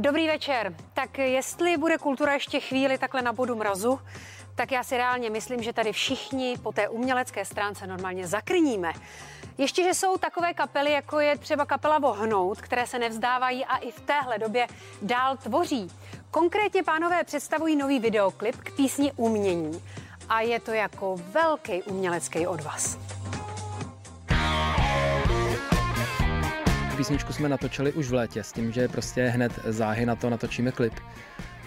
Dobrý večer. Tak jestli bude kultura ještě chvíli takhle na bodu mrazu, tak já si reálně myslím, že tady všichni po té umělecké stránce normálně zakrníme. Ještě, že jsou takové kapely, jako je třeba kapela Vohnout, které se nevzdávají a i v téhle době dál tvoří. Konkrétně pánové představují nový videoklip k písni Umění. A je to jako velký umělecký odvaz. Písničku jsme natočili už v létě s tím, že prostě hned záhy na to natočíme klip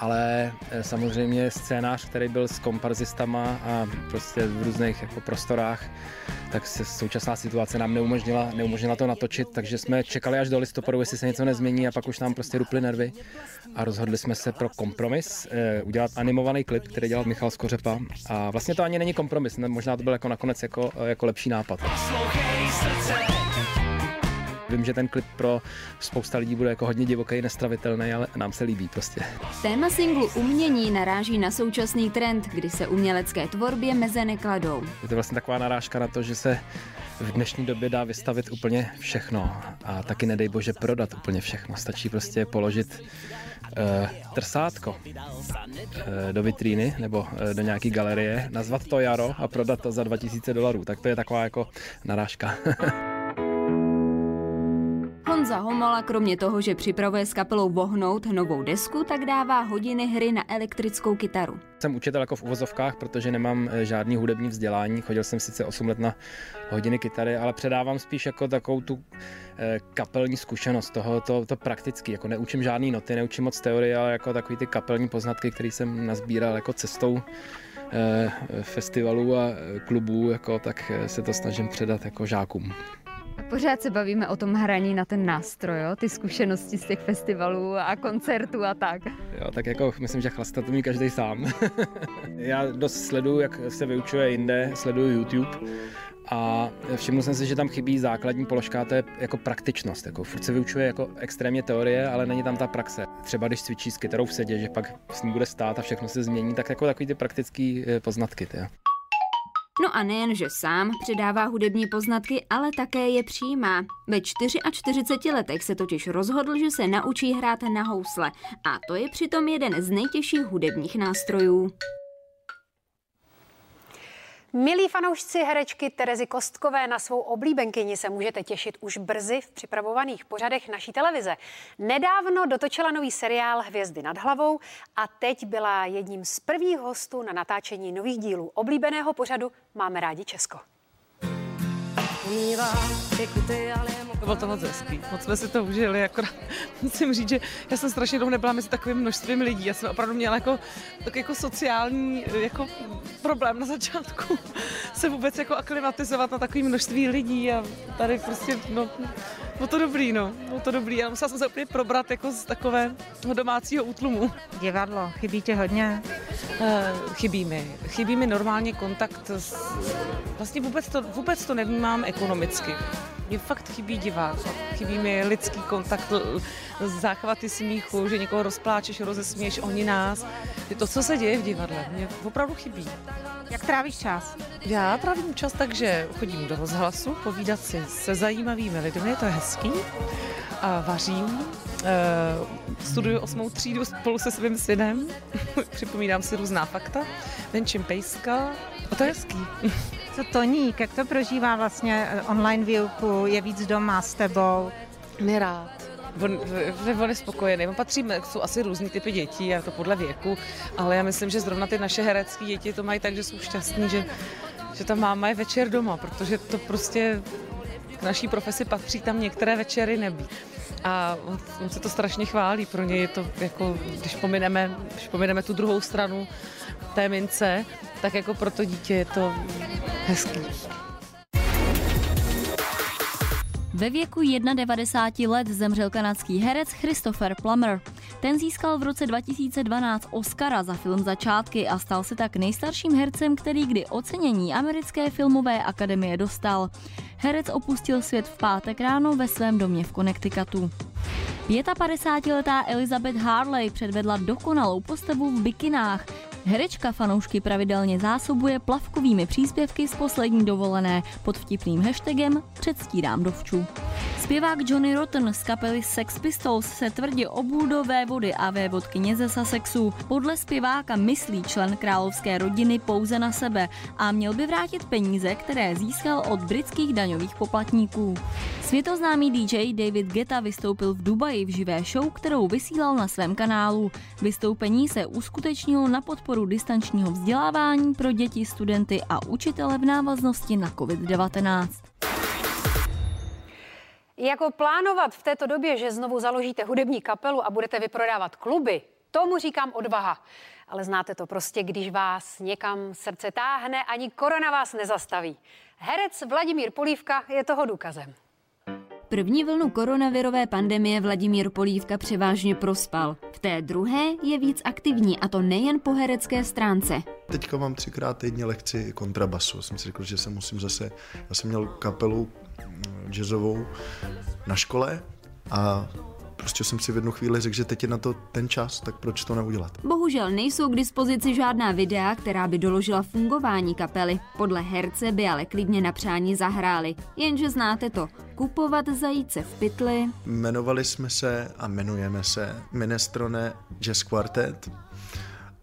ale eh, samozřejmě scénář, který byl s komparzistama a prostě v různých jako prostorách, tak se současná situace nám neumožnila, neumožnila to natočit, takže jsme čekali až do listopadu, jestli se něco nezmění a pak už nám prostě ruply nervy a rozhodli jsme se pro kompromis, eh, udělat animovaný klip, který dělal Michal Skořepa a vlastně to ani není kompromis, ne, možná to byl jako nakonec jako, jako lepší nápad. Poslouchej srdce. Vím, že ten klip pro spousta lidí bude jako hodně divoký, nestravitelný, ale nám se líbí prostě. Téma singlu Umění naráží na současný trend, kdy se umělecké tvorbě meze nekladou. Je to vlastně taková narážka na to, že se v dnešní době dá vystavit úplně všechno a taky nedej bože prodat úplně všechno. Stačí prostě položit uh, trsátko uh, do vitríny nebo uh, do nějaké galerie, nazvat to jaro a prodat to za 2000 dolarů. Tak to je taková jako narážka. Honza Homola kromě toho, že připravuje s kapelou Vohnout novou desku, tak dává hodiny hry na elektrickou kytaru. Jsem učitel jako v uvozovkách, protože nemám eh, žádný hudební vzdělání. Chodil jsem sice 8 let na hodiny kytary, ale předávám spíš jako takovou tu eh, kapelní zkušenost, toho to, to prakticky. Jako neučím žádný noty, neučím moc teorie, ale jako takový ty kapelní poznatky, které jsem nazbíral jako cestou eh, festivalů a klubů, jako, tak se to snažím předat jako žákům. Pořád se bavíme o tom hraní na ten nástroj, jo? ty zkušenosti z těch festivalů a koncertů a tak. Jo, tak jako myslím, že chlastat to umí každý sám. Já dost sleduju, jak se vyučuje jinde, sleduju YouTube a všiml jsem si, že tam chybí základní položka, to je jako praktičnost. Jako furt se vyučuje jako extrémně teorie, ale není tam ta praxe. Třeba když cvičí s kytarou v sedě, že pak s ním bude stát a všechno se změní, tak jako takový ty praktické eh, poznatky. Tě. No a nejen, že sám předává hudební poznatky, ale také je přijímá. Ve 44 letech se totiž rozhodl, že se naučí hrát na housle a to je přitom jeden z nejtěžších hudebních nástrojů. Milí fanoušci herečky Terezy Kostkové na svou oblíbenkyni se můžete těšit už brzy v připravovaných pořadech naší televize. Nedávno dotočila nový seriál Hvězdy nad hlavou a teď byla jedním z prvních hostů na natáčení nových dílů oblíbeného pořadu Máme rádi Česko. Bylo to moc hezký, moc jsme si to užili, akorát musím říct, že já jsem strašně dlouho nebyla mezi takovým množstvím lidí, já jsem opravdu měla jako, tak jako sociální jako problém na začátku se vůbec jako aklimatizovat na takové množství lidí a tady prostě, no, bylo to dobrý, no, bylo to dobrý, ale musela jsem se úplně probrat jako z takového domácího útlumu. Divadlo, chybí tě hodně? Uh, chybí mi, chybí mi normálně kontakt s, vlastně vůbec to, vůbec to nevnímám ekonomicky. Mně fakt chybí divák, chybí mi lidský kontakt, záchvaty smíchu, že někoho rozpláčeš, rozesměješ, oni nás. To, co se děje v divadle, mě opravdu chybí. Jak trávíš čas? Já trávím čas tak, že chodím do rozhlasu, povídat si se zajímavými lidmi, to je hezký. A vařím, Uh, studuju osmou třídu spolu se svým synem, připomínám si různá fakta, venčím pejska a to je hezký. Co Toník, jak to prožívá vlastně eh, online výuku, je víc doma s tebou? Nerád. On, on je spokojený. On patří, jsou asi různý typy dětí, a to podle věku, ale já myslím, že zrovna ty naše herecké děti to mají tak, že jsou šťastní, že, že ta máma je večer doma, protože to prostě k naší profesi patří tam některé večery nebýt. A on, on se to strašně chválí, pro něj je to jako, když pomineme, když pomineme tu druhou stranu té mince, tak jako pro to dítě je to hezký. Ve věku 91 let zemřel kanadský herec Christopher Plummer. Ten získal v roce 2012 Oscara za film Začátky a stal se tak nejstarším hercem, který kdy ocenění americké filmové akademie dostal. Herec opustil svět v pátek ráno ve svém domě v Connecticutu. 55-letá Elizabeth Harley předvedla dokonalou postavu v bikinách. Herečka fanoušky pravidelně zásobuje plavkovými příspěvky z poslední dovolené pod vtipným hashtagem Předstírám dovču. Zpěvák Johnny Rotten z kapely Sex Pistols se tvrdě obul do vévody a vévodkyně ze Sussexu. Podle zpěváka myslí člen královské rodiny pouze na sebe a měl by vrátit peníze, které získal od britských daňových poplatníků. Světoznámý DJ David Geta vystoupil v Dubaji v živé show, kterou vysílal na svém kanálu. Vystoupení se uskutečnilo na podporu distančního vzdělávání pro děti, studenty a učitele v návaznosti na COVID-19. Jako plánovat v této době, že znovu založíte hudební kapelu a budete vyprodávat kluby, tomu říkám odvaha. Ale znáte to prostě, když vás někam srdce táhne, ani korona vás nezastaví. Herec Vladimír Polívka je toho důkazem. První vlnu koronavirové pandemie Vladimír Polívka převážně prospal. V té druhé je víc aktivní a to nejen po herecké stránce. Teďka mám třikrát týdně lekci kontrabasu. Jsem si řekl, že se musím zase... Já jsem měl kapelu mm, jazzovou na škole a prostě jsem si v jednu chvíli řekl, že teď je na to ten čas, tak proč to neudělat? Bohužel nejsou k dispozici žádná videa, která by doložila fungování kapely. Podle herce by ale klidně na přání zahráli. Jenže znáte to, kupovat zajíce v pytli. Jmenovali jsme se a jmenujeme se Minestrone Jazz Quartet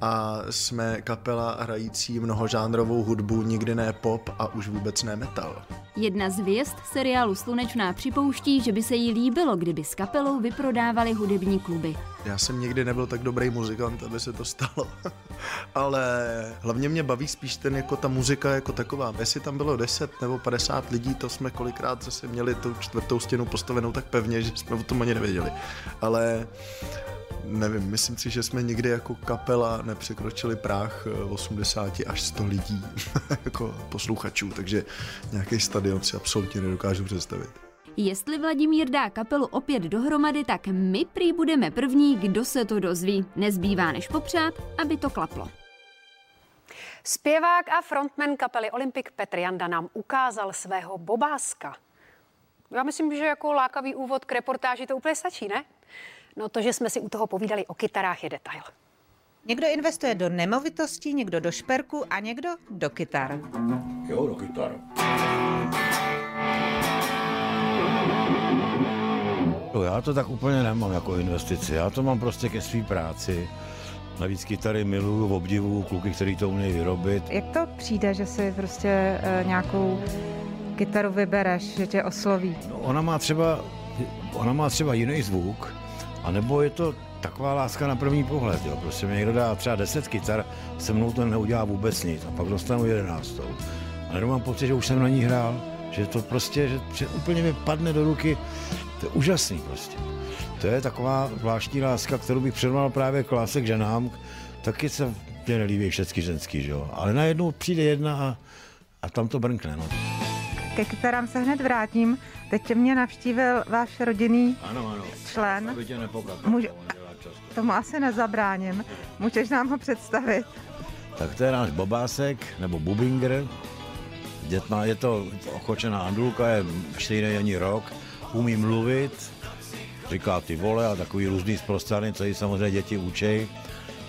a jsme kapela hrající mnohožánrovou hudbu, nikdy ne pop a už vůbec ne metal. Jedna z hvězd seriálu Slunečná připouští, že by se jí líbilo, kdyby s kapelou vyprodávali hudební kluby. Já jsem nikdy nebyl tak dobrý muzikant, aby se to stalo. Ale hlavně mě baví spíš ten jako ta muzika jako taková. Jestli tam bylo 10 nebo 50 lidí, to jsme kolikrát zase měli tu čtvrtou stěnu postavenou tak pevně, že jsme o tom ani nevěděli. Ale nevím, myslím si, že jsme nikdy jako kapela nepřekročili práh 80 až 100 lidí jako posluchačů, takže nějaký stadion si absolutně nedokážu představit. Jestli Vladimír dá kapelu opět dohromady, tak my prý budeme první, kdo se to dozví. Nezbývá než popřát, aby to klaplo. Zpěvák a frontman kapely Olympic Petr Janda nám ukázal svého bobáska. Já myslím, že jako lákavý úvod k reportáži to úplně stačí, ne? No to, že jsme si u toho povídali o kytarách, je detail. Někdo investuje do nemovitostí, někdo do šperku a někdo do kytar. Jo, do kytar. No, já to tak úplně nemám jako investici, já to mám prostě ke své práci. Navíc kytary miluju, obdivuju kluky, který to umějí vyrobit. Jak to přijde, že si prostě e, nějakou kytaru vybereš, že tě osloví? No, ona má třeba, ona má třeba jiný zvuk, a nebo je to taková láska na první pohled, jo. Prostě mě někdo dá třeba 10 kytar, se mnou to neudělá vůbec nic a pak dostanu jedenáctou. A jenom mám pocit, že už jsem na ní hrál, že to prostě, že, že úplně mi padne do ruky, to je úžasný prostě. To je taková zvláštní láska, kterou bych předval právě klásek ženám, taky se mě nelíbí všechny ženský, že jo. Ale najednou přijde jedna a, a tam to brnkne, no. Ke kytarám se hned vrátím. Teď mě navštívil váš rodinný ano, ano. člen. Aby tě Může... Tomu asi nezabráním. Můžeš nám ho představit? Tak to je náš Bobásek, nebo Bubinger. Dětná, je to ochočená andulka, je čtyři rok, umí mluvit, říká ty vole a takový různý zprostřany, co jí samozřejmě děti učej.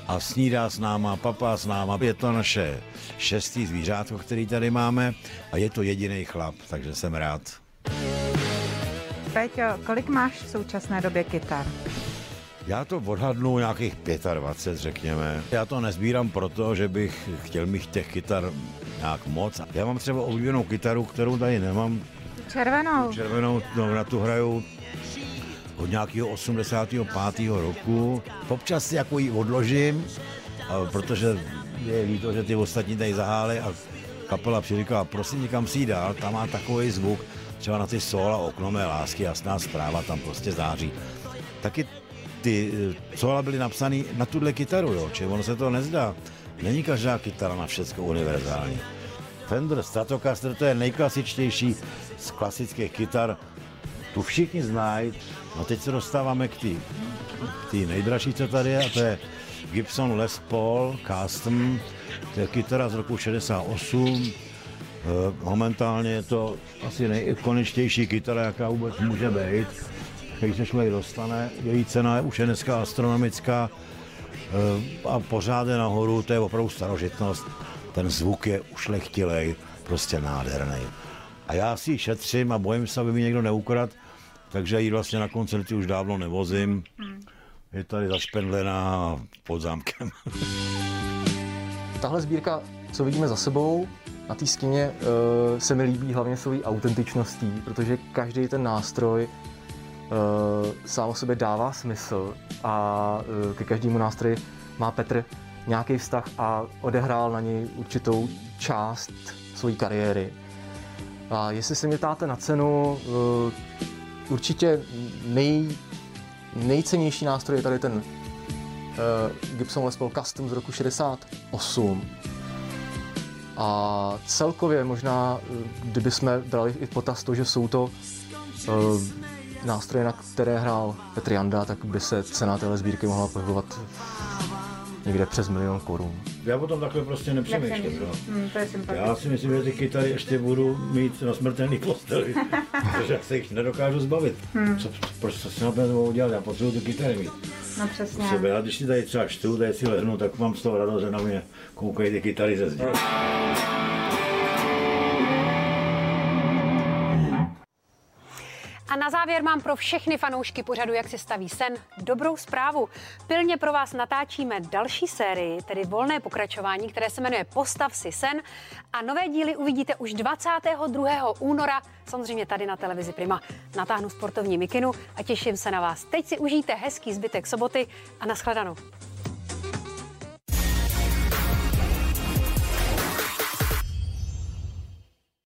A snídá s náma, papá s náma. Je to naše šestý zvířátko, který tady máme a je to jediný chlap, takže jsem rád. Peťo, kolik máš v současné době kytar? Já to odhadnu nějakých 25, řekněme. Já to nezbírám proto, že bych chtěl mít těch kytar nějak moc. Já mám třeba oblíbenou kytaru, kterou tady nemám. Červenou? Červenou, no, na tu hraju od nějakého 85. roku. Občas si jako ji odložím, protože je líto, že ty ostatní tady zahály a kapela přiříká, prosím, někam si dál, tam má takový zvuk, třeba na ty sola okno mé lásky, jasná zpráva, tam prostě září. Taky ty eh, sola byly napsané na tuhle kytaru, jo, či ono se to nezdá. Není každá kytara na všechno univerzální. Fender Stratocaster to je nejklasičtější z klasických kytar. Tu všichni znají. No teď se dostáváme k té nejdražší, co tady je, a to je Gibson Les Paul Custom. To je kytara z roku 68 Eh, momentálně je to asi nejikoničtější kytara, jaká vůbec může být. Když se člověk dostane, její cena je už je dneska astronomická. a pořád je nahoru, to je opravdu starožitnost. Ten zvuk je ušlechtilej, prostě nádherný. A já si ji šetřím a bojím se, aby mi někdo neukradl, takže ji vlastně na koncerty už dávno nevozím. Je tady zašpendlená pod zámkem. Tahle sbírka, co vidíme za sebou, na té stěně uh, se mi líbí hlavně svojí autentičností, protože každý ten nástroj uh, sám o sobě dává smysl a uh, ke každému nástroji má Petr nějaký vztah a odehrál na něj určitou část své kariéry. A jestli se mě ptáte na cenu, uh, určitě nej, nejcennější nástroj je tady ten uh, Gibson Les Paul Custom z roku 68. A celkově možná, kdyby jsme brali i potaz to, že jsou to nástroje, na které hrál Petr Janda, tak by se cena téhle sbírky mohla pohybovat někde přes milion korun. Já potom takhle prostě nepřemýšlím. Hmm, Já si myslím, že ty kytary ještě budu mít na smrtelný posteli, protože já se jich nedokážu zbavit. Hmm. Co, proč co si na to udělat? Já potřebuji ty kytary mít. No přesně. Sebe. Já když si tady třeba čtu, tady si lehnu, tak mám z toho radost, že na mě koukají ty kytary ze zdi. A na závěr mám pro všechny fanoušky pořadu, jak si staví sen, dobrou zprávu. Pilně pro vás natáčíme další sérii, tedy volné pokračování, které se jmenuje Postav si sen. A nové díly uvidíte už 22. února, samozřejmě tady na televizi Prima. Natáhnu sportovní mikinu a těším se na vás. Teď si užijte hezký zbytek soboty a nashledanou.